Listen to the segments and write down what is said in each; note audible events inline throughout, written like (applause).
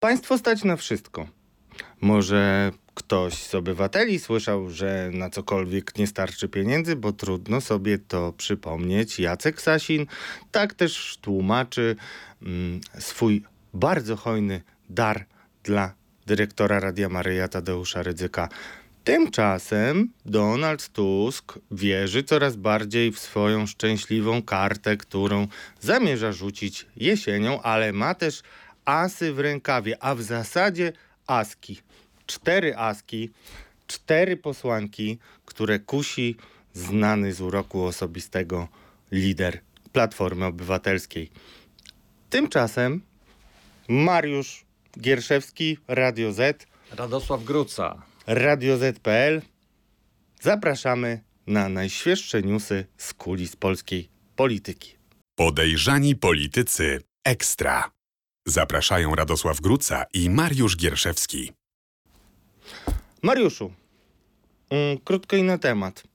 Państwo stać na wszystko. Może ktoś z obywateli słyszał, że na cokolwiek nie starczy pieniędzy, bo trudno sobie to przypomnieć. Jacek Sasin tak też tłumaczy mm, swój bardzo hojny dar dla dyrektora Radia Maryja Tadeusza Rydzyka. Tymczasem Donald Tusk wierzy coraz bardziej w swoją szczęśliwą kartę, którą zamierza rzucić jesienią, ale ma też asy w rękawie, a w zasadzie aski. Cztery aski, cztery posłanki, które kusi znany z uroku osobistego lider Platformy Obywatelskiej. Tymczasem Mariusz Gierszewski, Radio Z, Radosław Gruca. Radio Z.pl. Zapraszamy na najświeższe newsy z kulis polskiej polityki. Podejrzani politycy ekstra. Zapraszają Radosław Gruca i Mariusz Gierszewski. Mariuszu, mm, krótko i na temat.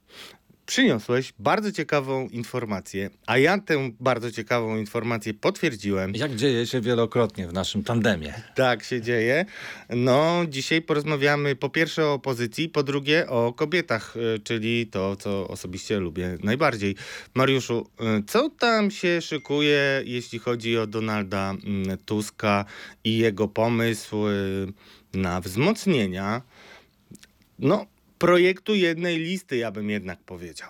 Przyniosłeś bardzo ciekawą informację, a ja tę bardzo ciekawą informację potwierdziłem. Jak dzieje się wielokrotnie w naszym tandemie. Tak się dzieje. No, dzisiaj porozmawiamy po pierwsze o opozycji, po drugie o kobietach, y, czyli to, co osobiście lubię najbardziej. Mariuszu, y, co tam się szykuje, jeśli chodzi o Donalda mm, Tuska i jego pomysł y, na wzmocnienia? No, projektu jednej listy, ja bym jednak powiedział.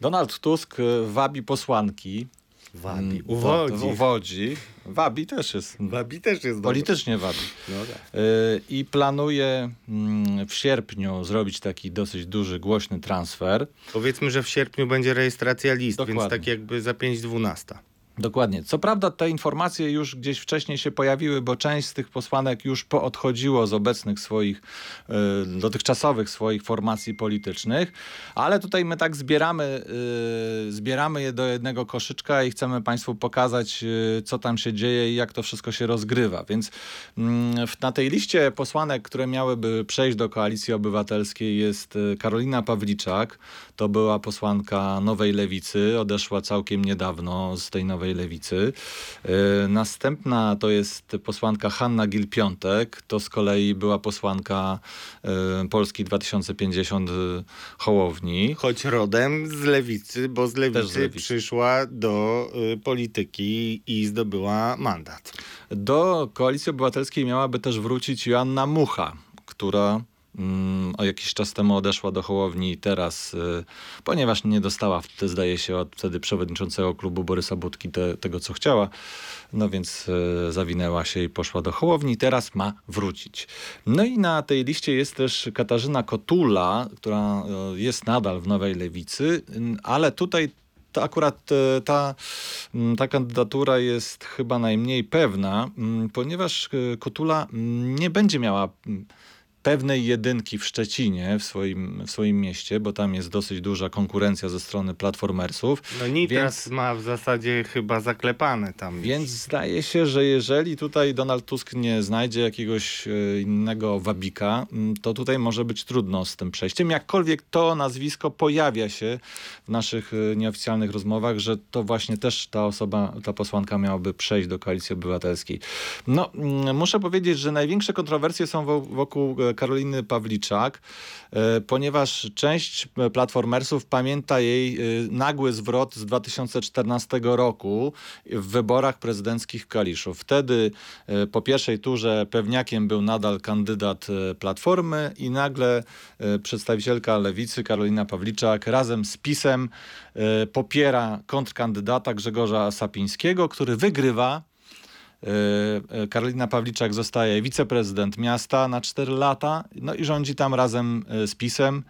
Donald Tusk y, wabi posłanki. Wabi, Mm, uwodzi. Uwodzi. Wabi też jest. (laughs) Wabi też jest dobry. Politycznie wabi. No tak. Y, I planuje mm, w sierpniu zrobić taki dosyć duży, głośny transfer. Powiedzmy, że w sierpniu będzie rejestracja list, więc Dokładnie. tak jakby za 5.12. Dokładnie. Co prawda te informacje już gdzieś wcześniej się pojawiły, bo część z tych posłanek już poodchodziło z obecnych swoich, y, dotychczasowych swoich formacji politycznych, ale tutaj my tak zbieramy, y, zbieramy je do jednego koszyczka i chcemy Państwu pokazać, y, co tam się dzieje i jak to wszystko się rozgrywa. Więc mm, na tej liście posłanek, które miałyby przejść do Koalicji Obywatelskiej jest Karolina Pawliczak, to była posłanka Nowej Lewicy, odeszła całkiem niedawno z tej Nowej Lewicy. Y, Następna to jest posłanka Hanna Gil-Piątek, to z kolei była posłanka y, Polski 2050 y, Hołowni. Choć rodem z lewicy, bo z lewicy, z lewicy. przyszła do polityki i zdobyła mandat. Do Koalicji Obywatelskiej miałaby też wrócić Joanna Mucha, która o jakiś czas temu odeszła do Hołowni i teraz, y, ponieważ nie dostała wtedy, zdaje się, od wtedy przewodniczącego klubu Borysa Budki te, tego, co chciała, no więc y, zawinęła się i poszła do Hołowni. Teraz ma wrócić. No i na tej liście jest też Katarzyna Kotula, która y, jest nadal w Nowej Lewicy, ale tutaj to akurat ta, m, ta kandydatura jest chyba najmniej pewna, m, ponieważ Kotula nie będzie miała pewnej jedynki w Szczecinie, w swoim, w swoim mieście, bo tam jest dosyć duża konkurencja ze strony platformersów. No Nitras Więc- ma w zasadzie chyba zaklepane tam. Więc zdaje się, że jeżeli tutaj Donald Tusk nie znajdzie jakiegoś e, innego wabika, to tutaj może być trudno z tym przejściem. Jakkolwiek to nazwisko pojawia się w naszych e, nieoficjalnych rozmowach, że to właśnie też ta osoba, ta posłanka miałaby przejść do Koalicji Obywatelskiej. No, muszę powiedzieć, że największe kontrowersje są wo- wokół e, Karoliny Pawliczak, e, ponieważ część e, platformersów pamięta jej e, nagły zwrot z 2014 roku w wyborach prezydenckich w Kaliszu. Wtedy po pierwszej turze pewniakiem był nadal kandydat Platformy i nagle przedstawicielka Lewicy Karolina Pawliczak razem z PiSem popiera kontrkandydata Grzegorza Sapińskiego, który wygrywa Karolina Pawliczak zostaje wiceprezydent miasta na 4 lata, no i rządzi tam razem e, z PiSem.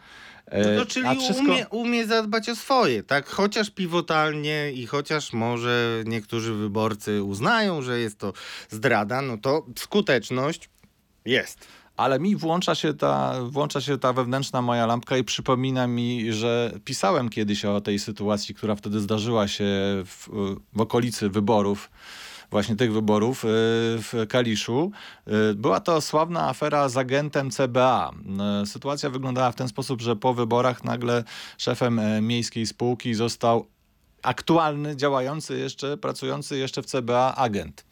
E, No to czyli a wszystko- umie, umie zadbać o swoje, tak? Chociaż pivotalnie i chociaż może niektórzy wyborcy uznają, że jest to zdrada, no to skuteczność jest. Ale mi włącza się, ta, włącza się ta wewnętrzna moja lampka i przypomina mi, że pisałem kiedyś o tej sytuacji, która wtedy zdarzyła się w, w okolicy wyborów, właśnie tych wyborów y, w Kaliszu. Y, Była to sławna afera z agentem CBA. Y, Sytuacja wyglądała w ten sposób, że po wyborach nagle szefem e, miejskiej spółki został aktualny, działający jeszcze, pracujący jeszcze w CBA agent.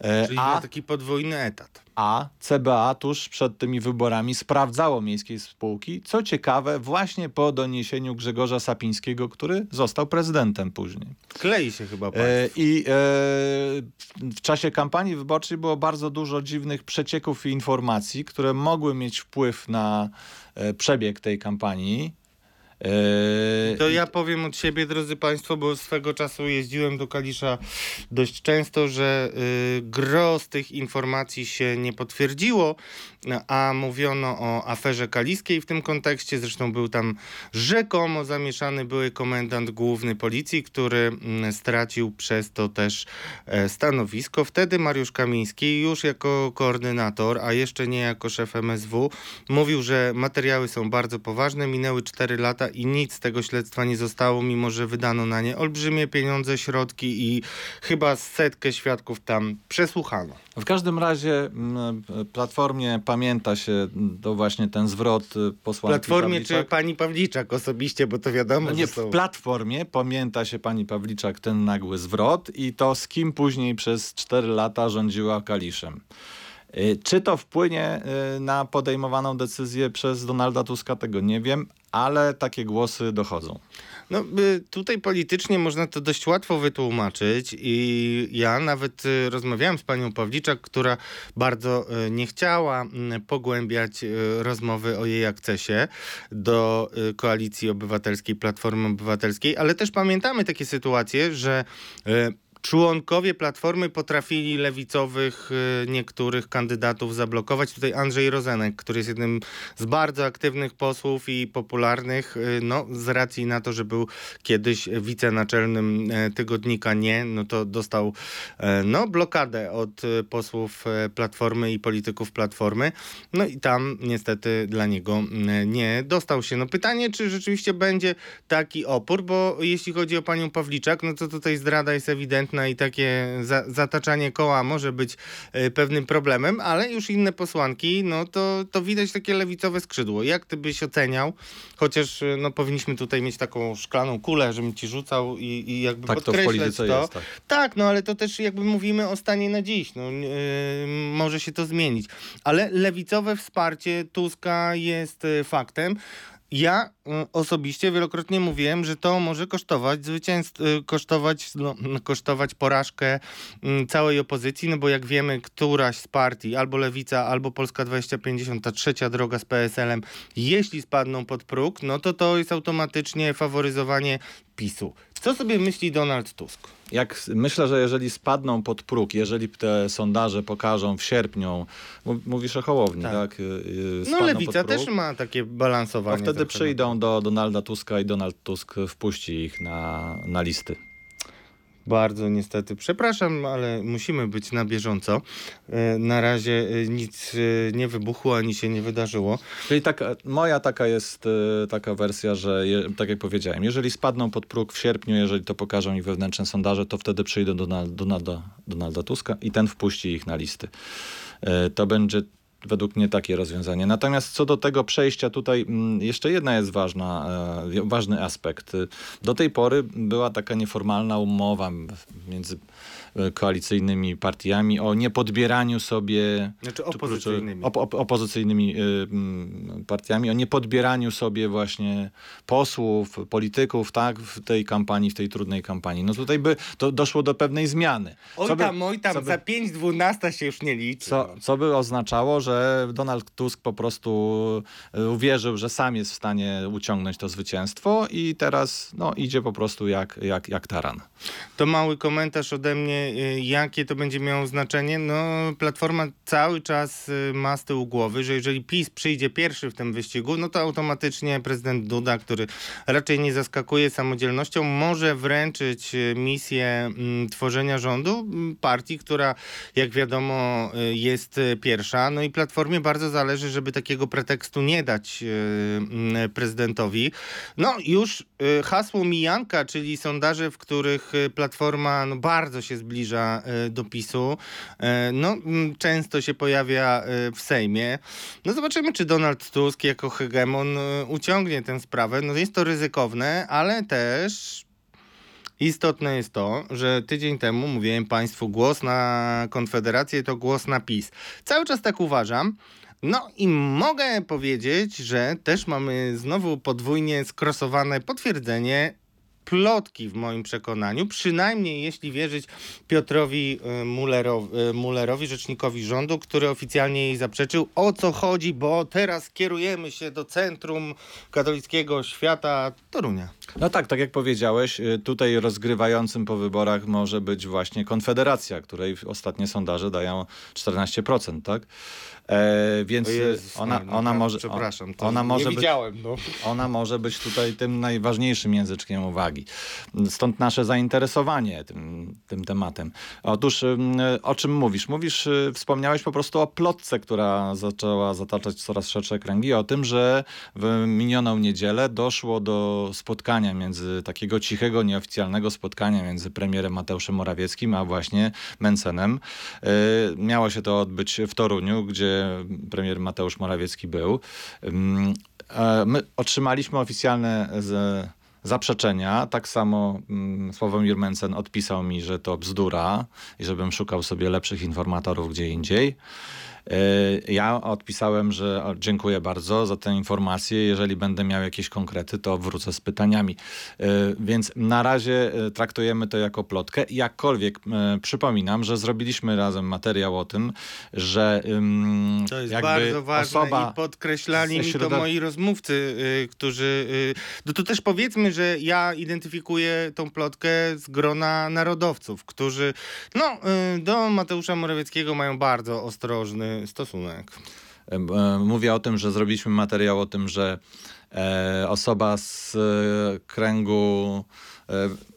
E, Czyli a, na taki podwójny etat. a CBA tuż przed tymi wyborami sprawdzało miejskiej spółki. Co ciekawe, właśnie po doniesieniu Grzegorza Sapińskiego, który został prezydentem później. Klei się chyba pan. E, I e, w czasie kampanii wyborczej było bardzo dużo dziwnych przecieków i informacji, które mogły mieć wpływ na e, przebieg tej kampanii. E, To ja powiem od siebie, drodzy Państwo, bo swego czasu jeździłem do Kalisza dość często, że y, gro z tych informacji się nie potwierdziło, a mówiono o aferze kaliskiej w tym kontekście. Zresztą był tam rzekomo zamieszany były komendant główny policji, który mm, stracił przez to też e, stanowisko. Wtedy Mariusz Kamiński już jako koordynator, a jeszcze nie jako szef MSW, mówił, że materiały są bardzo poważne. Minęły 4 lata i nic z tego śledztwa nie zostało, mimo że wydano na nie olbrzymie pieniądze, środki i chyba setkę świadków tam przesłuchano. W każdym razie mm, Platformie pamięta się mm, to właśnie ten zwrot y, posłanki Platformie czy Pawliczak. pani Pawliczak osobiście, bo to wiadomo, No nie, są... w Platformie pamięta się pani Pawliczak ten nagły zwrot i to z kim później przez 4 lata rządziła Kaliszem. Y, Czy to wpłynie y, na podejmowaną decyzję przez Donalda Tuska, tego nie wiem, ale takie głosy dochodzą. No, tutaj politycznie można to dość łatwo wytłumaczyć i ja nawet y, rozmawiałem z panią Pawliczak, która bardzo y, nie chciała mm, pogłębiać y, rozmowy o jej akcesie do Koalicji Obywatelskiej, Platformy Obywatelskiej, ale też pamiętamy takie sytuacje, że Członkowie Platformy potrafili lewicowych y, niektórych kandydatów zablokować. Tutaj Andrzej Rozenek, który jest jednym z bardzo aktywnych posłów i popularnych, y, no z racji na to, że był kiedyś wicenaczelnym e, tygodnika Nie, no to dostał e, no blokadę od e, posłów Platformy i polityków Platformy. No i tam niestety dla niego nie dostał się. No pytanie, czy rzeczywiście będzie taki opór, bo jeśli chodzi o panią Pawliczak, no to tutaj zdrada jest ewidentna i takie za, zataczanie koła może być e, pewnym problemem, ale już inne posłanki, no to, to widać takie lewicowe skrzydło. Jak ty byś oceniał? Chociaż e, no powinniśmy tutaj mieć taką szklaną kulę, żebym ci rzucał i, i jakby Tak to podkreślać polityce to. jest. Tak. Tak, no ale to też jakby mówimy o stanie na dziś. No, yy, może się to zmienić. Ale lewicowe wsparcie Tuska jest faktem. Ja y, osobiście wielokrotnie mówiłem, że to może kosztować zwycięstw, y, kosztować, no, (laughs) kosztować porażkę mm, całej opozycji, no bo jak wiemy, któraś z partii, albo Lewica, albo Polska 2050, ta trzecia droga z PSL-em, jeśli spadną pod próg, no to to jest automatycznie faworyzowanie PiSu. Co sobie myśli Donald Tusk? Jak myślę, że jeżeli spadną pod próg, jeżeli te sondaże pokażą w sierpniu, mów- mówisz o Hołowni, Tak. tak? Y, y, No lewica próg, też ma takie balansowanie. wtedy trochę. przyjdą do Donalda Tuska i Donald Tusk wpuści ich na, na listy. Bardzo niestety. Przepraszam, ale musimy być na bieżąco. E, Na razie e, nic e, nie wybuchło ani się nie wydarzyło. Czyli taka, moja taka jest taka wersja, że je, tak jak powiedziałem, jeżeli spadną pod próg w sierpniu, jeżeli to pokażą ich wewnętrzne sondaże, to wtedy przyjdą do Donalda, Donalda, Tuska i ten wpuści ich na listy. To będzie według mnie takie rozwiązanie. Natomiast co do tego przejścia tutaj mm, jeszcze jedna jest ważna, e, ważny aspekt. Do tej pory była taka nieformalna umowa między koalicyjnymi partiami o niepodbieraniu sobie Znaczy czy- opozycyjnymi. Op, op, opozycyjnymi y, mm, partiami, o niepodbieraniu sobie właśnie posłów, polityków, tak, w tej kampanii, w tej trudnej kampanii. No tutaj by to doszło do pewnej zmiany. Oj Co by- tam, oj tam, by- za 5-12 się już nie liczy. Co, no. co by oznaczało, że Donald Tusk po prostu y, uwierzył, że sam jest w stanie uciągnąć to zwycięstwo i teraz no, idzie po prostu jak, jak, jak taran. To mały komentarz ode mnie, y, jakie to będzie miało znaczenie. No, Platforma cały czas y, ma z tyłu głowy, że jeżeli PiS przyjdzie pierwszy w tym wyścigu, no to automatycznie prezydent Duda, który raczej nie zaskakuje samodzielnością, może wręczyć y, misję mm, tworzenia rządu partii, która jak wiadomo jest pierwsza. No i Platformie bardzo zależy, żeby takiego pretekstu nie dać prezydentowi. No już hasło mijanka, czyli sondaże, w których Platforma no, bardzo się zbliża y, do PiSu, y, no często się pojawia y, w Sejmie. No zobaczymy, czy Donald Tusk jako hegemon uciągnie tę sprawę. No jest to ryzykowne, ale też Istotne jest to, że tydzień temu mówiłem Państwu, głos na Konfederację to głos na PiS. Cały czas tak uważam. No i mogę powiedzieć, że też mamy znowu podwójnie skrosowane potwierdzenie plotki w moim przekonaniu, przynajmniej jeśli wierzyć Piotrowi y, y, Mullerowi, rzecznikowi rządu, który oficjalnie jej zaprzeczył. O co chodzi, bo teraz kierujemy się do centrum katolickiego świata Torunia. No tak, tak jak powiedziałeś, y, tutaj rozgrywającym po wyborach może być właśnie Konfederacja, której ostatnie sondaże dają 14%, tak? E, więc O Jezus, ona, no, ona naprawdę, może, Przepraszam, to ona może nie być, widziałem. No. ona może być tutaj tym najważniejszym języczkiem uwagi. Stąd nasze zainteresowanie tym, tym tematem. Otóż ym, o czym mówisz? Mówisz, y, wspomniałeś po prostu o plotce, która zaczęła zataczać coraz szersze kręgi, o tym, że w minioną niedzielę doszło do spotkania między takiego cichego, nieoficjalnego spotkania między premierem Mateuszem Morawieckim, a właśnie Mencenem. Y, Miało się to odbyć w Toruniu, gdzie premier Mateusz Morawiecki był. E, My otrzymaliśmy oficjalne z, zaprzeczenia. Tak samo mm, Sławomir Mencen odpisał mi, że to bzdura i żebym szukał sobie lepszych informatorów gdzie indziej. E, Ja odpisałem, że dziękuję bardzo za tę informację. Jeżeli będę miał jakieś konkrety, to wrócę z pytaniami. E, Więc na razie e, traktujemy to jako plotkę. Jakkolwiek przypominam, że zrobiliśmy razem materiał o tym, że To jest bardzo ważne osoba i podkreślali mi to moi rozmówcy, y, którzy... Y, no to też powiedzmy, że ja identyfikuję tą plotkę z grona narodowców, którzy no, y, do Mateusza Morawieckiego mają bardzo ostrożny stosunek. E, e, Mówię o tym, że zrobiliśmy materiał o tym, że e, osoba z kręgu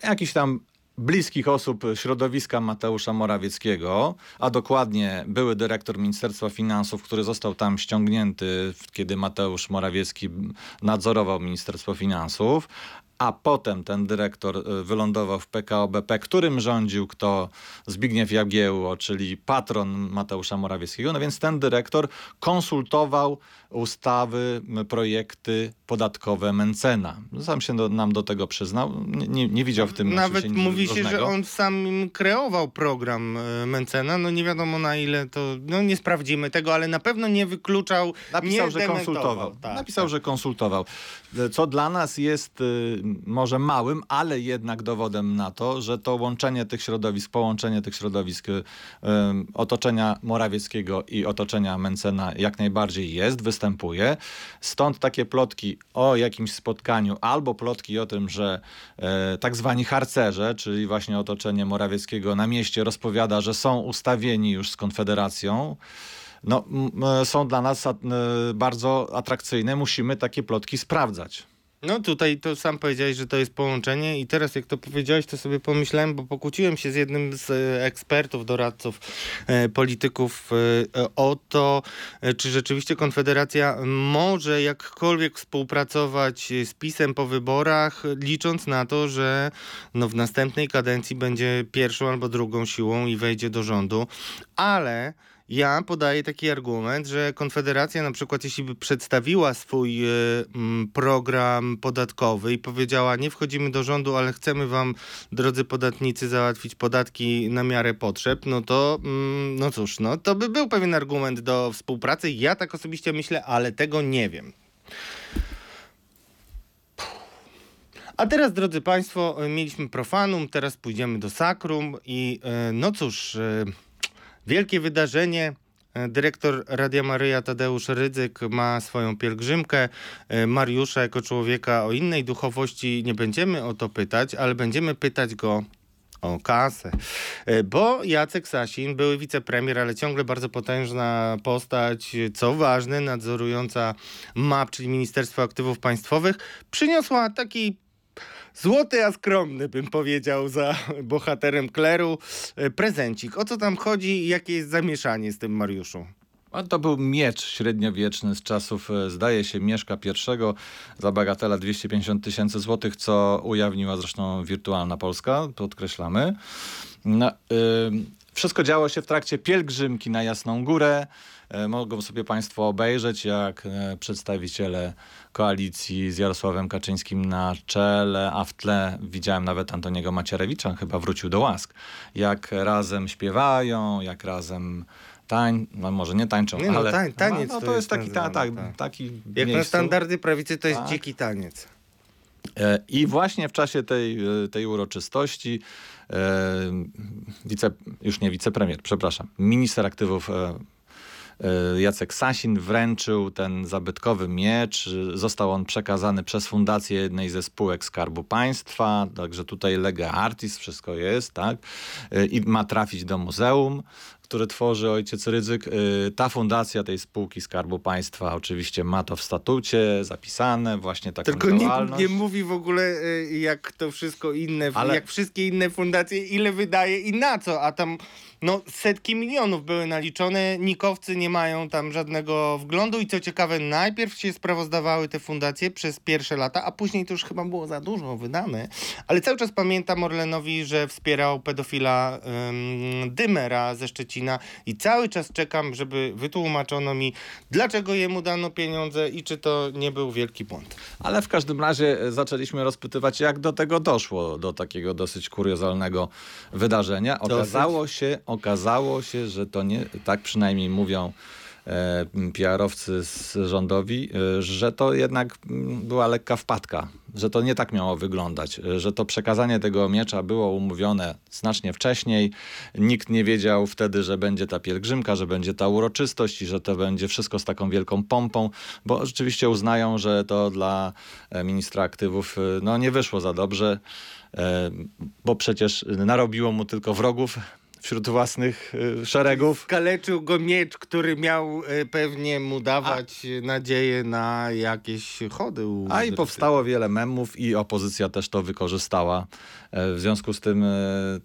jakichś tam bliskich osób środowiska Mateusza Morawieckiego, a dokładnie były dyrektor Ministerstwa Finansów, który został tam ściągnięty, kiedy Mateusz Morawiecki nadzorował Ministerstwo Finansów, a potem ten dyrektor e, wylądował w PKO BP, którym rządził kto Zbigniew Jagiełło, czyli patron Mateusza Morawieckiego. No więc ten dyrektor konsultował ustawy, projekty podatkowe Mencena. Sam się do, nam do tego przyznał. Nie, nie, widział w tym Nawet mówi się, że groźnego. on sam kreował program y, Mencena. No nie wiadomo na ile to... No nie sprawdzimy tego, ale na pewno nie wykluczał, Napisał, nie że konsultował. Tak, Napisał, tak. że konsultował. Co dla nas jest y, może małym, ale jednak dowodem na to, że to łączenie tych środowisk, połączenie tych środowisk y, ym, otoczenia Morawieckiego i otoczenia Mencena jak najbardziej jest, występuje. Stąd takie plotki o jakimś spotkaniu albo plotki o tym, że e, tak zwani harcerze, czyli właśnie otoczenie Morawieckiego na mieście rozpowiada, że są ustawieni już z Konfederacją no, e, są dla nas e, bardzo atrakcyjne. Musimy takie plotki sprawdzać. No tutaj to sam powiedziałeś, że to jest połączenie i teraz jak to powiedziałeś, to sobie pomyślałem, bo pokłóciłem się z jednym z e, ekspertów, doradców, e, polityków e, o to, czy rzeczywiście Konfederacja może jakkolwiek współpracować z PiSem po wyborach, licząc na to, że no, w następnej kadencji będzie pierwszą albo drugą siłą i wejdzie do rządu, ale ja podaję taki argument, że Konfederacja na przykład jeśli by przedstawiła swój e, program podatkowy i powiedziała nie wchodzimy do rządu, ale chcemy wam drodzy podatnicy załatwić podatki na miarę potrzeb, no to mm, no cóż, no to by był pewien argument do współpracy. Ja tak osobiście myślę, ale tego nie wiem. A teraz, drodzy Państwo, mieliśmy profanum, teraz pójdziemy do sakrum i e, no cóż, e, wielkie wydarzenie. E, Dyrektor Radia Maryja Tadeusz Rydzyk ma swoją pielgrzymkę. E, Mariusza jako człowieka o innej duchowości nie będziemy o to pytać, ale będziemy pytać go o kasę. E, Bo Jacek Sasin, były wicepremier, ale ciągle bardzo potężna postać, co ważne, nadzorująca MAP, czyli Ministerstwo Aktywów Państwowych, przyniosła taki Złoty, a skromny, bym powiedział, za bohaterem kleru. E, Prezencik. O co tam chodzi i jakie jest zamieszanie z tym Mariuszu? To był miecz średniowieczny z czasów, e, zdaje się, Mieszka I za bagatela 250 tysięcy złotych, co ujawniła zresztą Wirtualna Polska, podkreślamy. No, ym, Wszystko działo się w trakcie pielgrzymki na Jasną Górę. E, Mogą sobie Państwo obejrzeć, jak e, przedstawiciele koalicji z Jarosławem Kaczyńskim na czele, a w tle widziałem nawet Antoniego Macierewicza, chyba wrócił do łask, jak razem śpiewają, jak razem tań, no może nie tańczą, Nie no, ale tań- taniec no, to to jest jest taki, ta, nazywany, tak, tak. taki Jak na miejscu. standardy prawicy to jest Tak. dziki taniec. E, I właśnie w czasie tej, tej uroczystości wice, już nie wicepremier, przepraszam, minister aktywów e, e, Jacek Sasin wręczył ten zabytkowy miecz. Został on przekazany przez fundację jednej ze spółek Skarbu Państwa, także tutaj lega artis, wszystko jest, tak? E, I ma trafić do muzeum które tworzy ojciec Rydzyk. Y, Ta fundacja tej spółki Skarbu Państwa oczywiście ma to w statucie zapisane, właśnie taką Tylko nie, działalność. nie mówi w ogóle y, jak to wszystko inne, Ale- jak wszystkie inne fundacje, ile wydaje i na co, a tam no setki milionów były naliczone, nikowcy nie mają tam żadnego wglądu i co ciekawe, najpierw się sprawozdawały te fundacje przez pierwsze lata, a później to już chyba było za dużo wydane, ale cały czas pamiętam Orlenowi, że wspierał pedofila ym, Dymera ze Szczecina i cały czas czekam, żeby wytłumaczono mi, dlaczego jemu dano pieniądze i czy to nie był wielki błąd. Ale w każdym razie e, zaczęliśmy rozpytywać, jak do tego doszło, do takiego dosyć kuriozalnego wydarzenia. Okazało się, okazało się, że to nie, tak przynajmniej mówią e, PR-owcy z rządowi, e, że to jednak mm, była lekka wpadka, że to nie tak miało wyglądać, że to przekazanie tego miecza było umówione znacznie wcześniej. Nikt nie wiedział wtedy, że będzie ta pielgrzymka, że będzie ta uroczystość i że to będzie wszystko z taką wielką pompą, bo rzeczywiście uznają, że to dla e, ministra aktywów e, no, nie wyszło za dobrze, e, bo przecież narobiło mu tylko wrogów wśród własnych e, szeregów. Skaleczył go miecz, który miał e, pewnie mu dawać e, nadzieję na jakieś chody. A i powstało wiele memów i opozycja też to wykorzystała. E, W związku z tym e,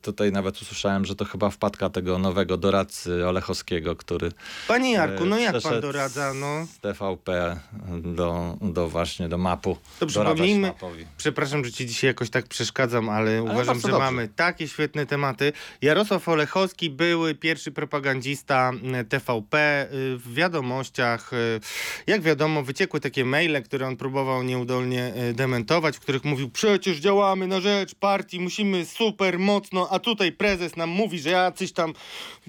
tutaj nawet usłyszałem, że to chyba wpadka tego nowego doradcy Olechowskiego, który Panie Jarku, no e, jak pan doradza, no? z TVP do, do właśnie do mapu. To przypomnijmy, przepraszam, że ci dzisiaj jakoś tak przeszkadzam, ale, uważam, bardzo że dobrze. mamy takie świetne tematy. Jarosław Olechowski, były pierwszy propagandista m, TVP y, w wiadomościach. y, Jak wiadomo, wyciekły takie maile, które on próbował nieudolnie y, dementować, w których mówił, przecież działamy na rzecz partii, musimy super mocno, a tutaj prezes nam mówi, że jacyś tam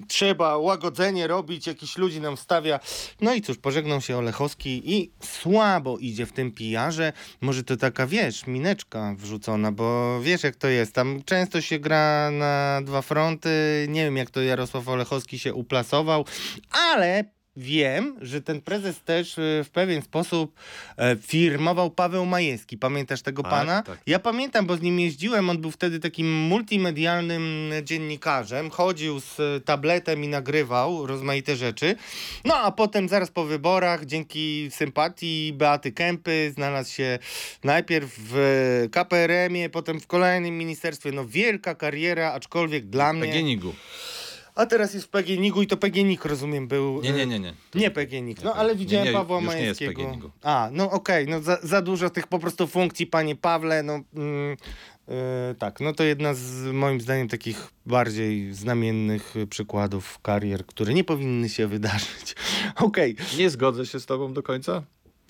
trzeba łagodzenie robić, jakiś ludzi nam stawia. No i cóż, pożegnał się Olechowski i słabo idzie w tym pijarze. Może to taka, wiesz, mineczka wrzucona, bo wiesz jak to jest. Tam często się gra na dwa fronty. Nie wiem jak to Jarosław Olechowski się uplasował, ale wiem, że ten prezes też y, w pewien sposób e, firmował Paweł Majewski. Pamiętasz tego Tak, pana? tak. Ja pamiętam, bo z nim jeździłem. On był wtedy takim multimedialnym dziennikarzem. Chodził z e, tabletem i nagrywał rozmaite rzeczy. No a potem zaraz po wyborach, dzięki sympatii Beaty Kępy, znalazł się najpierw w KPRM-ie, potem w kolejnym ministerstwie. No wielka kariera, aczkolwiek dla mnie... PGNiG-u. A teraz jest w PGNiG-u i to PGNiG, rozumiem, był... Nie, nie, nie, nie. Nie PGNiG, no Nie, ale nie, widziałem nie, Pawła już nie jest Majewskiego. PGNiG-u. A, no okej, no za, za dużo tych po prostu funkcji, panie Pawle, no mm, yy, tak, no to jedna z moim zdaniem takich bardziej znamiennych przykładów karier, które nie powinny się wydarzyć. (laughs) Okej, Nie zgodzę się z tobą do końca.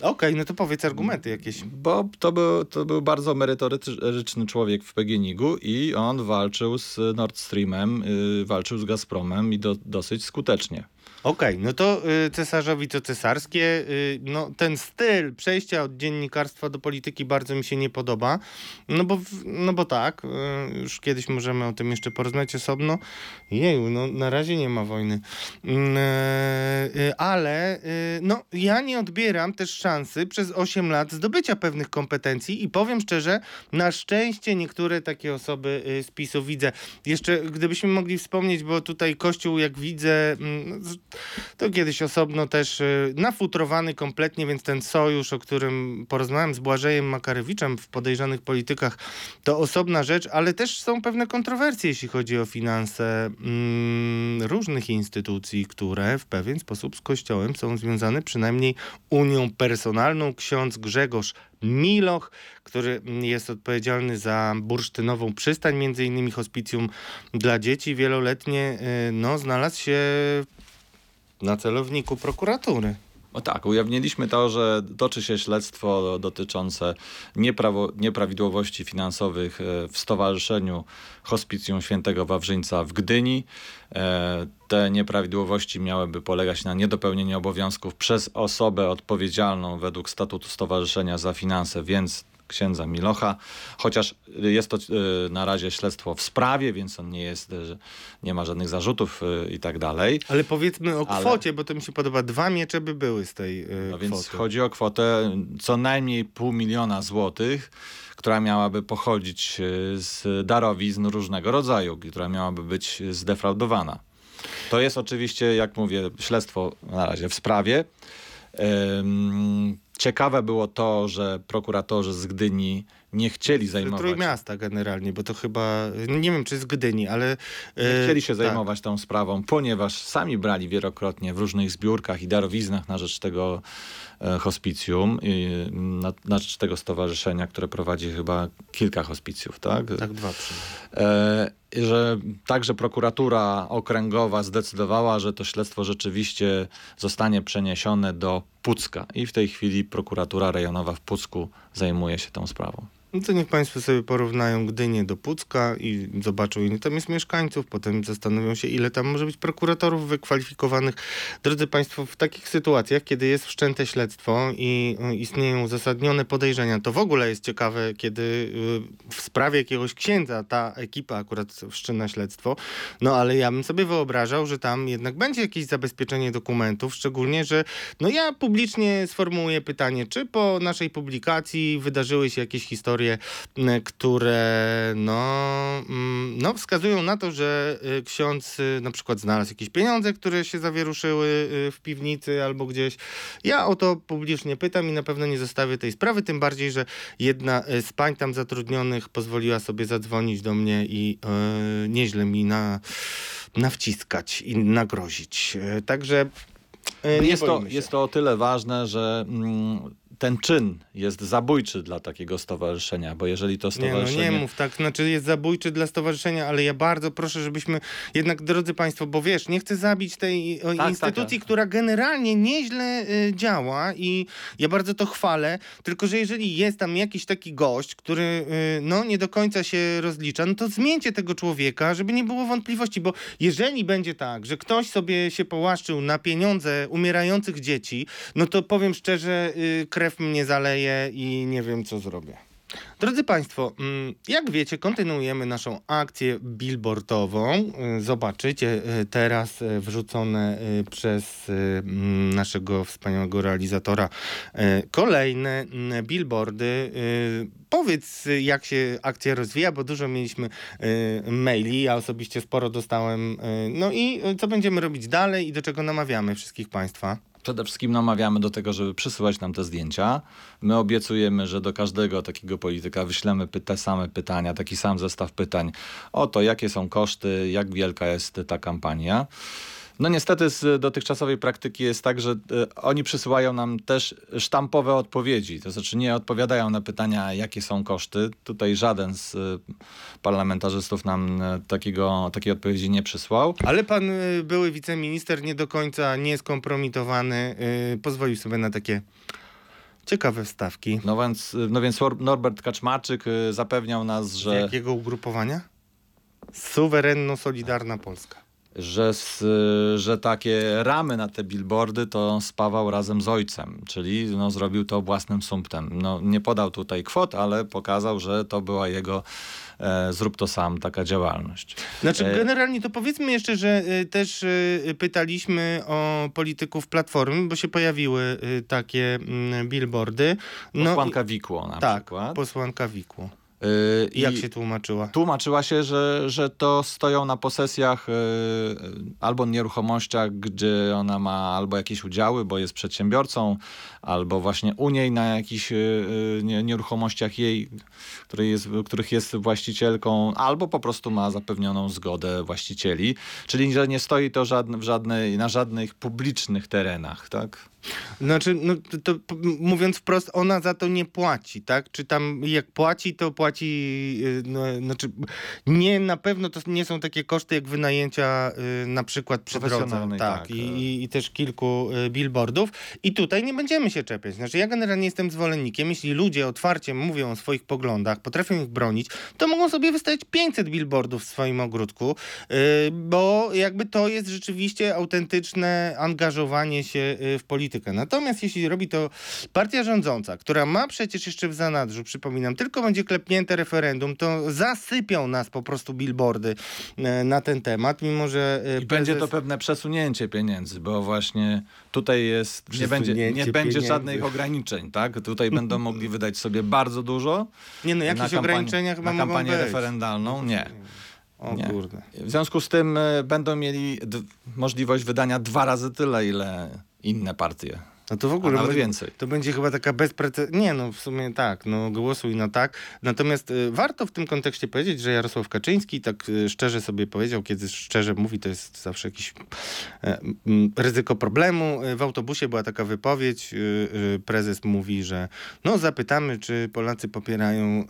Okej, no to powiedz argumenty jakieś. Bo to był, to był bardzo merytoryczny człowiek w PGNiG-u i on walczył z Nord Streamem, y, walczył z Gazpromem i do, dosyć skutecznie. Okej, no to y, cesarzowi to cesarskie. Y, no, ten styl przejścia od dziennikarstwa do polityki bardzo mi się nie podoba. No bo, no bo tak, y, już kiedyś możemy o tym jeszcze porozmawiać osobno. Jeju, no na razie nie ma wojny. Mm, y, y, ale y, no, ja nie odbieram też szansy przez 8 lat zdobycia pewnych kompetencji i powiem szczerze, na szczęście niektóre takie osoby y, z PiSu widzę. Jeszcze gdybyśmy mogli wspomnieć, bo tutaj Kościół, jak widzę, mm, to kiedyś osobno też y, nafutrowany kompletnie, więc ten sojusz, o którym porozmawiałem z Błażejem Makarewiczem w podejrzanych politykach, to osobna rzecz, ale też są pewne kontrowersje, jeśli chodzi o finanse mm, różnych instytucji, które w pewien sposób z Kościołem są związane przynajmniej unią personalną. Ksiądz Grzegorz Miloch, który jest odpowiedzialny za bursztynową przystań, między innymi hospicjum dla dzieci wieloletnie, y, no, znalazł się na celowniku prokuratury. No tak, ujawniliśmy to, że toczy się śledztwo dotyczące nieprawo, nieprawidłowości finansowych e, w Stowarzyszeniu Hospicjum Świętego Wawrzyńca w Gdyni. E, Te nieprawidłowości miałyby polegać na niedopełnieniu obowiązków przez osobę odpowiedzialną według statutu stowarzyszenia za finanse, więc księdza Milocha, chociaż jest to e, na razie śledztwo w sprawie, więc on nie jest, e, nie ma żadnych zarzutów e, i tak dalej. Ale powiedzmy o Ale- kwocie, bo to mi się podoba. Dwa miecze by były z tej No więc kwoty. chodzi o kwotę co najmniej pół miliona złotych, która miałaby pochodzić z darowizn różnego rodzaju, która miałaby być zdefraudowana. To jest oczywiście, jak mówię, śledztwo na razie w sprawie. Ciekawe było to, że prokuratorzy z Gdyni nie chcieli zajmować Trójmiasta generalnie, bo to chyba, nie wiem czy z Gdyni, ale... Nie y, chcieli się tak. zajmować tą sprawą, ponieważ sami brali wielokrotnie w różnych zbiórkach i darowiznach na rzecz tego e, hospicjum, i, na, na rzecz tego stowarzyszenia, które prowadzi chyba kilka hospicjów, tak? Tak, dwa przynajmniej. Że także prokuratura okręgowa zdecydowała, że to śledztwo rzeczywiście zostanie przeniesione do Pucka i w tej chwili prokuratura rejonowa w Pucku zajmuje się tą sprawą. No to niech Państwo sobie porównają Gdynię do Pucka i zobaczą, ile tam jest mieszkańców. Potem zastanowią się, ile tam może być prokuratorów wykwalifikowanych. Drodzy Państwo, w takich sytuacjach, kiedy jest wszczęte śledztwo i y, istnieją uzasadnione podejrzenia, to w ogóle jest ciekawe, kiedy y, w sprawie jakiegoś księdza ta ekipa akurat wszczyna śledztwo. No ale ja bym sobie wyobrażał, że tam jednak będzie jakieś zabezpieczenie dokumentów, szczególnie, że no ja publicznie sformułuję pytanie, czy po naszej publikacji wydarzyły się jakieś historie, m, które no, mm, no wskazują na to, że y, ksiądz y, na przykład znalazł jakieś pieniądze, które się zawieruszyły y, w piwnicy albo gdzieś. Ja o to publicznie pytam i na pewno nie zostawię tej sprawy, tym bardziej, że jedna z pań tam zatrudnionych pozwoliła sobie zadzwonić do mnie i y, nieźle mi na, nawciskać i nagrozić. Y, Także nie jest, to, jest to o tyle ważne, że mm, ten czyn jest zabójczy dla takiego stowarzyszenia, bo jeżeli to Nie, no stowarzyszenie... nie mów tak, znaczy jest zabójczy dla stowarzyszenia, ale ja bardzo proszę, żebyśmy jednak, drodzy Państwo, bo wiesz, nie chcę zabić tej o, tak, instytucji, tak. która generalnie nieźle y, działa i ja bardzo to chwalę, tylko że jeżeli jest tam jakiś taki gość, który y, no nie do końca się rozlicza, no to zmieńcie tego człowieka, żeby nie było wątpliwości, bo jeżeli będzie tak, że ktoś sobie się połaszczył na pieniądze umierających dzieci, no to powiem szczerze, y, krew mnie zaleje i nie wiem, co zrobię. Drodzy Państwo, mm, jak wiecie, kontynuujemy naszą akcję billboardową. Y, Zobaczycie y, teraz y, wrzucone przez mm, naszego wspaniałego realizatora kolejne mm, billboardy. Powiedz, jak się akcja rozwija, bo dużo mieliśmy maili, ja osobiście sporo dostałem. No i co będziemy robić dalej i do czego namawiamy wszystkich Państwa? Przede wszystkim namawiamy do tego, żeby przysyłać nam te zdjęcia. My obiecujemy, że do każdego takiego polityka wyślemy te same pytania, taki sam zestaw pytań o to, jakie są koszty, jak wielka jest ta kampania. No niestety z dotychczasowej praktyki jest tak, że e, oni przysyłają nam też sztampowe odpowiedzi. To znaczy nie odpowiadają na pytania, jakie są koszty. Tutaj żaden z e, parlamentarzystów nam e, takiego, takiej odpowiedzi nie przysłał. Ale pan były wiceminister nie do końca nieskompromitowany, pozwolił sobie na takie ciekawe wstawki. No więc, no więc Nor- Norbert Kaczmarczyk zapewniał nas, Z że, jakiego ugrupowania? Suwerenno-Solidarna Polska. Że, s- że takie ramy na te billboardy to spawał razem z ojcem, czyli no, zrobił to własnym sumptem. No, nie podał tutaj kwot, ale pokazał, że to była jego e, zrób to sam taka działalność. Znaczy, E, generalnie to powiedzmy jeszcze, że y, też y, pytaliśmy o polityków Platformy, bo się pojawiły y, takie mm, billboardy. No, Posłanka Wikło na tak, przykład. posłanka Wikło. Yy, I jak się tłumaczyła? Tłumaczyła się, że, że to stoją na posesjach y, albo nieruchomościach, gdzie ona ma albo jakieś udziały, bo jest przedsiębiorcą, albo właśnie u niej na jakichś y, nie, nieruchomościach jej, której jest, których jest właścicielką, albo po prostu ma zapewnioną zgodę właścicieli. Czyli, że nie stoi to żadne, w żadnej, na żadnych publicznych terenach, tak? Znaczy, no, to, to, mówiąc wprost, ona za to nie płaci, tak? Czy tam jak płaci, to płaci, yy, no, znaczy nie, na pewno to nie są takie koszty jak wynajęcia yy, na przykład przy drodze, tak, tak, I, e. i, i też kilku yy, billboardów i tutaj nie będziemy się czepiać. Znaczy ja generalnie jestem zwolennikiem, jeśli ludzie otwarcie mówią o swoich poglądach, potrafią ich bronić, to mogą sobie wystawić 500 billboardów w swoim ogródku, yy, bo jakby to jest rzeczywiście autentyczne angażowanie się yy, w politykę. Natomiast jeśli robi to partia rządząca, która ma przecież jeszcze w zanadrzu, przypominam, tylko będzie klepnięte referendum, to zasypią nas po prostu billboardy e, na ten temat, mimo że e, I będzie to pewne przesunięcie pieniędzy, bo właśnie tutaj jest, nie będzie, nie będzie żadnych ograniczeń, tak? Tutaj będą (laughs) mogli wydać sobie bardzo dużo. Nie no, jakieś na kampanię- ograniczenia chyba Na kampanię referendalną? Nie. O Nie. kurde. W związku z tym e, będą mieli możliwość wydania dwa razy tyle, ile inne partie. No to w ogóle nawet więcej. To będzie chyba taka bezprecedensowa. Nie, no w sumie tak, no głosuj na tak. Natomiast y, warto w tym kontekście powiedzieć, że Jarosław Kaczyński tak y, szczerze sobie powiedział, kiedy szczerze mówi, to jest zawsze jakieś e, m, ryzyko problemu. Y, W autobusie była taka wypowiedź, y, y, prezes mówi, że no zapytamy, czy Polacy popierają y,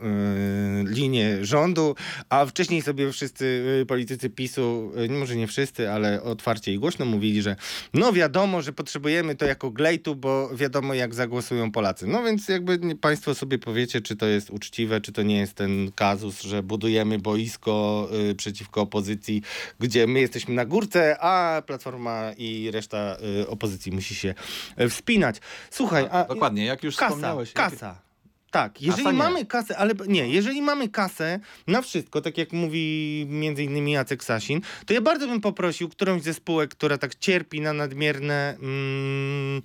linię rządu, a wcześniej sobie wszyscy y, politycy PiSu, y, może nie wszyscy, ale otwarcie i głośno mówili, że no wiadomo, że potrzebujemy to jako glejtu, bo wiadomo jak zagłosują Polacy. No więc jakby państwo sobie powiecie, czy to jest uczciwe, czy to nie jest ten kazus, że budujemy boisko y, przeciwko opozycji, gdzie my jesteśmy na górce, a Platforma i reszta y, opozycji musi się y, wspinać. Słuchaj, a... Dokładnie, jak już Kasa, wspomniałeś. kasa. Tak, jeżeli mamy kasę, ale nie, jeżeli mamy kasę na wszystko, tak jak mówi między innymi Jacek Sasin, to ja bardzo bym poprosił którąś ze spółek, która tak cierpi na nadmierne mm,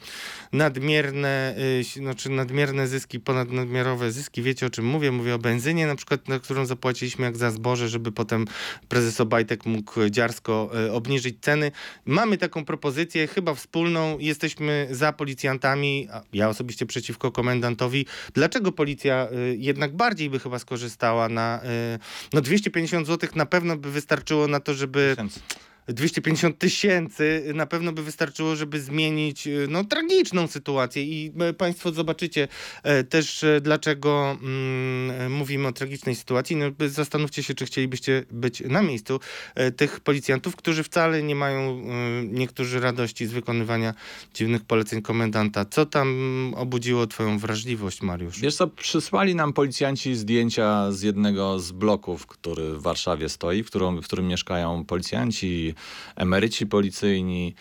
nadmierne, y, znaczy nadmierne zyski, ponadnadmiarowe zyski, wiecie o czym mówię? Mówię o benzynie na przykład, na którą zapłaciliśmy jak za zboże, żeby potem prezes Obajtek mógł dziarsko y, obniżyć ceny. Mamy taką propozycję, chyba wspólną, jesteśmy za policjantami, ja osobiście przeciwko komendantowi. Dlaczego policja y, jednak bardziej by chyba skorzystała na y, no 250 zł na pewno by wystarczyło na to, żeby Tysięcy. 250 tysięcy na pewno by wystarczyło, żeby zmienić y, no, tragiczną sytuację i e, Państwo zobaczycie e, też, e, dlaczego mm, e, mówimy o tragicznej sytuacji. No, zastanówcie się, czy chcielibyście być na miejscu e, tych policjantów, którzy wcale nie mają e, niektórzy radości z wykonywania dziwnych poleceń komendanta. Co tam obudziło Twoją wrażliwość, Mariusz? Wiesz co, przysłali nam policjanci zdjęcia z jednego z bloków, który w Warszawie stoi, w którym, w którym mieszkają policjanci, emeryci policyjni,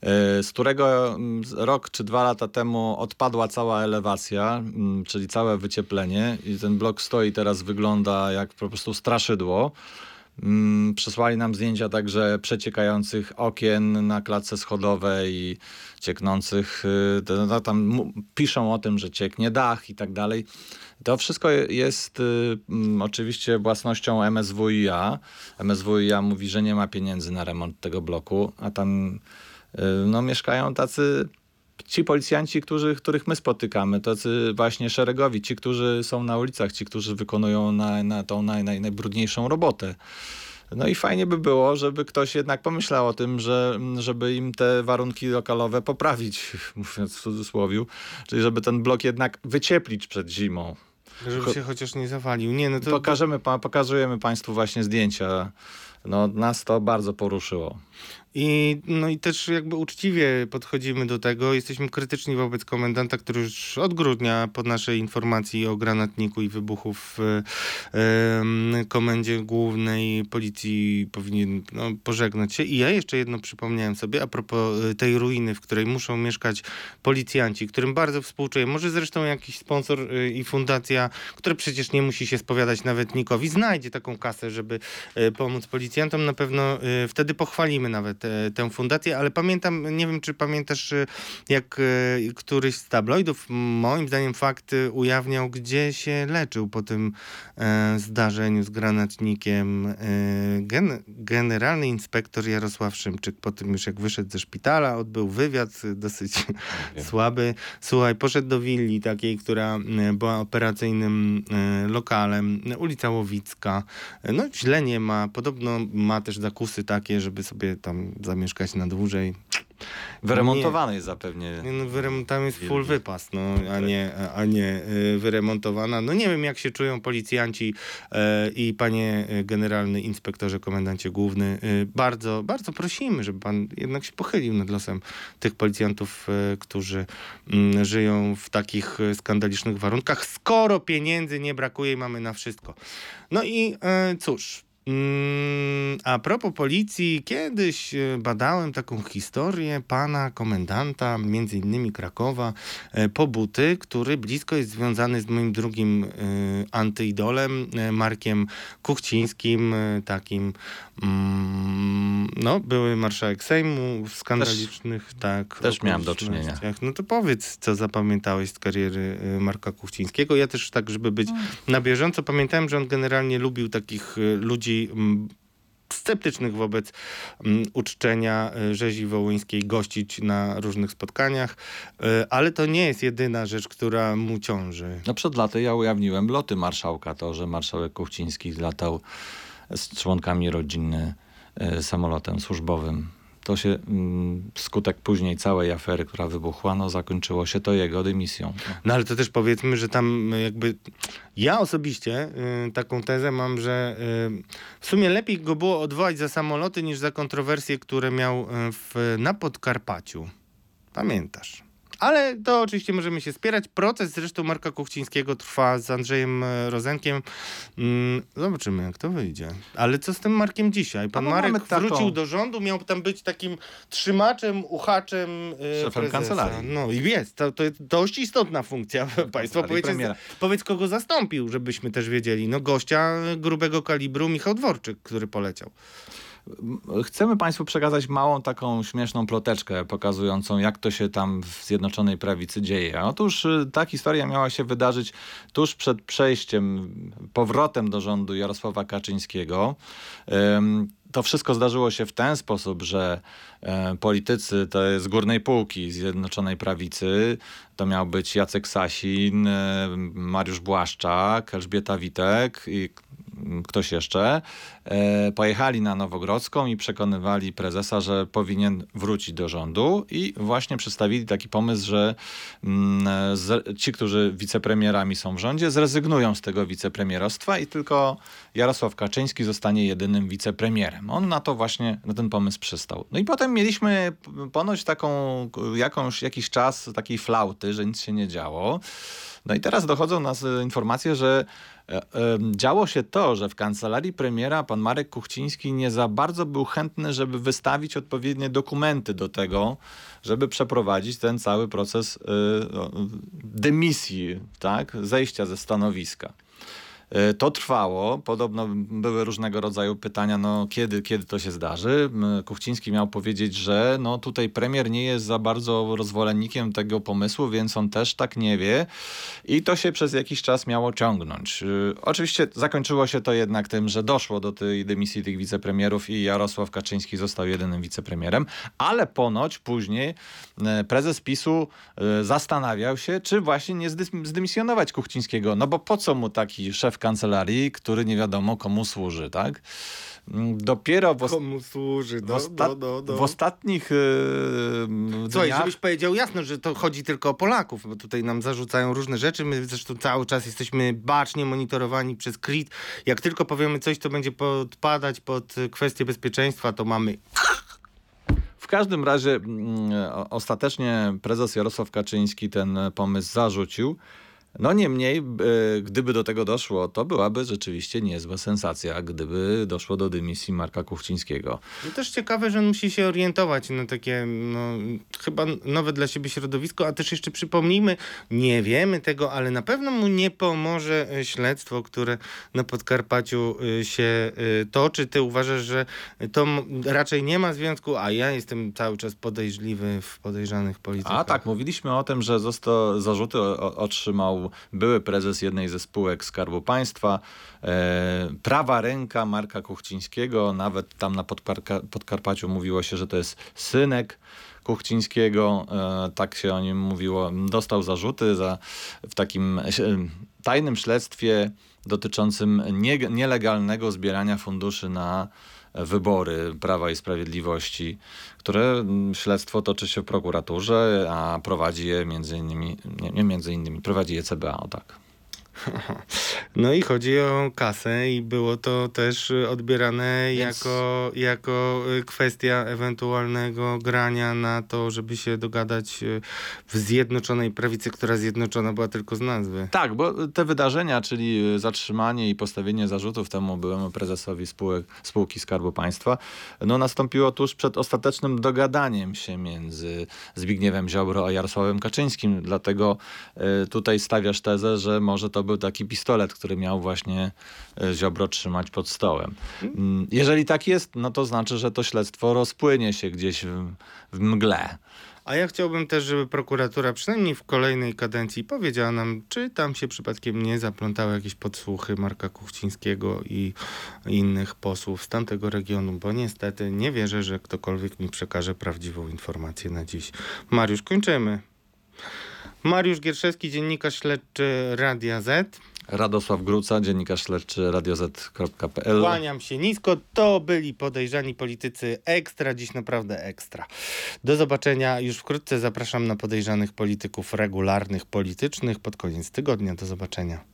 e, z którego mm, rok czy dwa lata temu odpadła cała elewacja, mm, czyli całe wycieplenie i ten blok stoi teraz, wygląda jak po prostu straszydło. Mm, Przesłali nam zdjęcia także przeciekających okien na klatce schodowej i cieknących, y, no, tam piszą o tym, że cieknie dach i tak dalej. To wszystko jest y, mm, oczywiście własnością MSWiA. MSWiA mówi, że nie ma pieniędzy na remont tego bloku, a tam y, no, mieszkają tacy ci policjanci, którzy, których my spotykamy, tacy właśnie szeregowi, ci, którzy są na ulicach, ci, którzy wykonują na, na tą naj, naj, najbrudniejszą robotę. No i fajnie by było, żeby ktoś jednak pomyślał o tym, że, żeby im te warunki lokalowe poprawić, (laughs) mówiąc w cudzysłowie, czyli żeby ten blok jednak wycieplić przed zimą. Żeby się chociaż nie zawalił. Nie, no to... Pokażemy, pa- pokazujemy Państwu właśnie zdjęcia. No, nas to bardzo poruszyło. I, no i też jakby uczciwie podchodzimy do tego. Jesteśmy krytyczni wobec komendanta, który już od grudnia po naszej informacji o granatniku i wybuchu w komendzie głównej policji powinien no, pożegnać się. I ja jeszcze jedno przypomniałem sobie a propos e, tej ruiny, w której muszą mieszkać policjanci, którym bardzo współczuję. Może zresztą jakiś sponsor e, i fundacja, która przecież nie musi się spowiadać nawet nikowi, znajdzie taką kasę, żeby e, pomóc policjantom. Na pewno e, wtedy pochwalimy nawet te, tę fundację, ale pamiętam, nie wiem czy pamiętasz, y, jak y, któryś z tabloidów, moim zdaniem fakt y, ujawniał, gdzie się leczył po tym e, zdarzeniu z granatnikiem e, gen, generalny inspektor Jarosław Szymczyk. Po tym już jak wyszedł ze szpitala, odbył wywiad dosyć słaby. Słuchaj, poszedł do willi takiej, która y, była operacyjnym lokalem, ulica Łowicka. No źle nie ma, podobno ma też zakusy takie, żeby sobie tam zamieszkać na dłużej. Wyremontowany jest zapewnie. Nie, No, wyrem- tam jest full wypas, no, a nie, a nie y, wyremontowana. No nie wiem, jak się czują policjanci e, i panie y, generalny inspektorze, komendancie główny. Y, bardzo, bardzo prosimy, żeby pan jednak się pochylił nad losem tych policjantów, y, którzy mm, żyją w takich y, skandalicznych warunkach, skoro pieniędzy nie brakuje i mamy na wszystko. No i cóż, Mm, A propos policji, kiedyś e, badałem taką historię pana komendanta, między innymi Krakowa, e, Pobuty, który blisko jest związany z moim drugim e, antyidolem, Markiem Kuchcińskim, takim, no, były marszałek Sejmu w skandalicznych, tak. też miałem do okolicznościach. No to powiedz, co zapamiętałeś z kariery e, Marka Kuchcińskiego. Ja też tak, żeby być na bieżąco, pamiętałem, że on generalnie lubił takich e, ludzi mm, sceptycznych wobec mm, uczczenia e, rzezi wołyńskiej, gościć na różnych spotkaniach, ale to nie jest jedyna rzecz, która mu ciąży. No przed laty ja ujawniłem loty marszałka, to, że marszałek Kuchciński latał z członkami rodziny e, samolotem służbowym. To się mm, skutek później całej afery, która wybuchła, no zakończyło się to jego dymisją. No ale to też powiedzmy, że tam y, jakby ja osobiście y, taką tezę mam, że y, w sumie lepiej go było odwołać za samoloty niż za kontrowersje, które miał w, na Podkarpaciu. Pamiętasz? Ale to oczywiście możemy się spierać. Proces zresztą Marka Kuchcińskiego trwa z Andrzejem e, Rozenkiem. Mm, zobaczymy, jak to wyjdzie. Ale co z tym Markiem dzisiaj? Pan no Marek taką- wrócił do rządu, miał tam być takim trzymaczem, uchaczem e, Szefem prezesa. kancelarii. No i jest. To, to jest dość istotna funkcja. (laughs) Powiecie, premiera. powiedz, kogo zastąpił, żebyśmy też wiedzieli. No gościa grubego kalibru, Michał Dworczyk, który poleciał. Chcemy Państwu przekazać małą taką śmieszną ploteczkę pokazującą, jak to się tam w Zjednoczonej Prawicy dzieje. Otóż y, ta historia miała się wydarzyć tuż przed przejściem, powrotem do rządu Jarosława Kaczyńskiego. To wszystko zdarzyło się w ten sposób, że e, politycy jest z górnej półki Zjednoczonej Prawicy. To miał być Jacek Sasin, e, Mariusz Błaszczak, Elżbieta Witek i ktoś jeszcze, e, pojechali na Nowogrodzką i przekonywali prezesa, że powinien wrócić do rządu i właśnie przedstawili taki pomysł, że mm, ci, którzy wicepremierami są w rządzie, zrezygnują z tego wicepremierostwa i tylko Jarosław Kaczyński zostanie jedynym wicepremierem. On na to właśnie, na ten pomysł przystał. No i potem mieliśmy ponoć taką jakąś, jakiś czas takiej flauty, że nic się nie działo. No i teraz dochodzą nas informacje, że działo się to, że w kancelarii premiera pan Marek Kuchciński nie za bardzo był chętny, żeby wystawić odpowiednie dokumenty do tego, żeby przeprowadzić ten cały proces e, no, dymisji, tak, zejścia ze stanowiska. E, To trwało. Podobno były różnego rodzaju pytania, no kiedy, kiedy to się zdarzy. Kuchciński miał powiedzieć, że no tutaj premier nie jest za bardzo rozwolennikiem tego pomysłu, więc on też tak nie wie. I to się przez jakiś czas miało ciągnąć. Y, Oczywiście zakończyło się to jednak tym, że doszło do tej dymisji tych wicepremierów i Jarosław Kaczyński został jedynym wicepremierem, ale ponoć później e, prezes PiSu e, zastanawiał się, czy właśnie nie zdymisjonować Kuchcińskiego. No bo po co mu taki szef kancelarii, który nie wiadomo komu służy, tak? Mm, Dopiero w, os- Komu służy? w, No, osta- no, no, no. w ostatnich e, Słuchaj, dniach... żebyś powiedział jasno, że to chodzi tylko o Polaków, bo tutaj nam zarzucają różne rzeczy. My zresztą cały czas jesteśmy bacznie monitorowani przez KRIT. Jak tylko powiemy coś, co będzie podpadać pod kwestię bezpieczeństwa, to mamy W każdym razie mm, ostatecznie prezes Jarosław Kaczyński ten pomysł zarzucił. No niemniej, e, gdyby do tego doszło, to byłaby rzeczywiście niezła sensacja, gdyby doszło do dymisji Marka Kuchcińskiego. I też ciekawe, że on musi się orientować na takie no, chyba nowe dla siebie środowisko, a też jeszcze przypomnijmy, nie wiemy tego, ale na pewno mu nie pomoże e, śledztwo, które na Podkarpaciu e, się toczy. Ty uważasz, że to raczej nie ma związku, a ja jestem cały czas podejrzliwy w podejrzanych politykach. A tak, mówiliśmy o tym, że został, zarzuty o, były prezes jednej ze spółek Skarbu Państwa, e, prawa ręka Marka Kuchcińskiego, nawet tam na Podkarka, Podkarpaciu mówiło się, że to jest synek Kuchcińskiego, e, tak się o nim mówiło. Dostał zarzuty za, w takim e, tajnym śledztwie dotyczącym nie, nielegalnego zbierania funduszy na wybory Prawa i Sprawiedliwości, które mm, śledztwo toczy się w prokuraturze, a prowadzi je między innymi, nie, nie między innymi, prowadzi je CBA, o tak. No i chodzi o kasę i było to też y, odbierane Więc- jako, jako y, kwestia ewentualnego grania na to, żeby się dogadać y, w Zjednoczonej Prawicy, która zjednoczona była tylko z nazwy. Tak, bo te wydarzenia, czyli zatrzymanie i postawienie zarzutów temu byłemu prezesowi spółek, spółki Skarbu Państwa, no nastąpiło tuż przed ostatecznym dogadaniem się między Zbigniewem Ziobro a Jarosławem Kaczyńskim. Dlatego tutaj stawiasz tezę, że może to był taki pistolet, który miał właśnie e, Ziobro trzymać pod stołem. Mm, Jeżeli tak jest, no to znaczy, że to śledztwo rozpłynie się gdzieś w, w mgle. A ja chciałbym też, żeby prokuratura przynajmniej w kolejnej kadencji powiedziała nam, czy tam się przypadkiem nie zaplątały jakieś podsłuchy Marka Kuchcińskiego i innych posłów z tamtego regionu, bo niestety nie wierzę, że ktokolwiek mi przekaże prawdziwą informację na dziś. Mariusz, kończymy. Mariusz Gierszewski, dziennikarz śledczy Radia Z. Radosław Gruca, dziennikarz śledczy radioz.pl. Kłaniam się nisko. To byli podejrzani politycy ekstra, dziś naprawdę ekstra. Do zobaczenia już wkrótce. Zapraszam na podejrzanych polityków regularnych, politycznych pod koniec tygodnia. Do zobaczenia.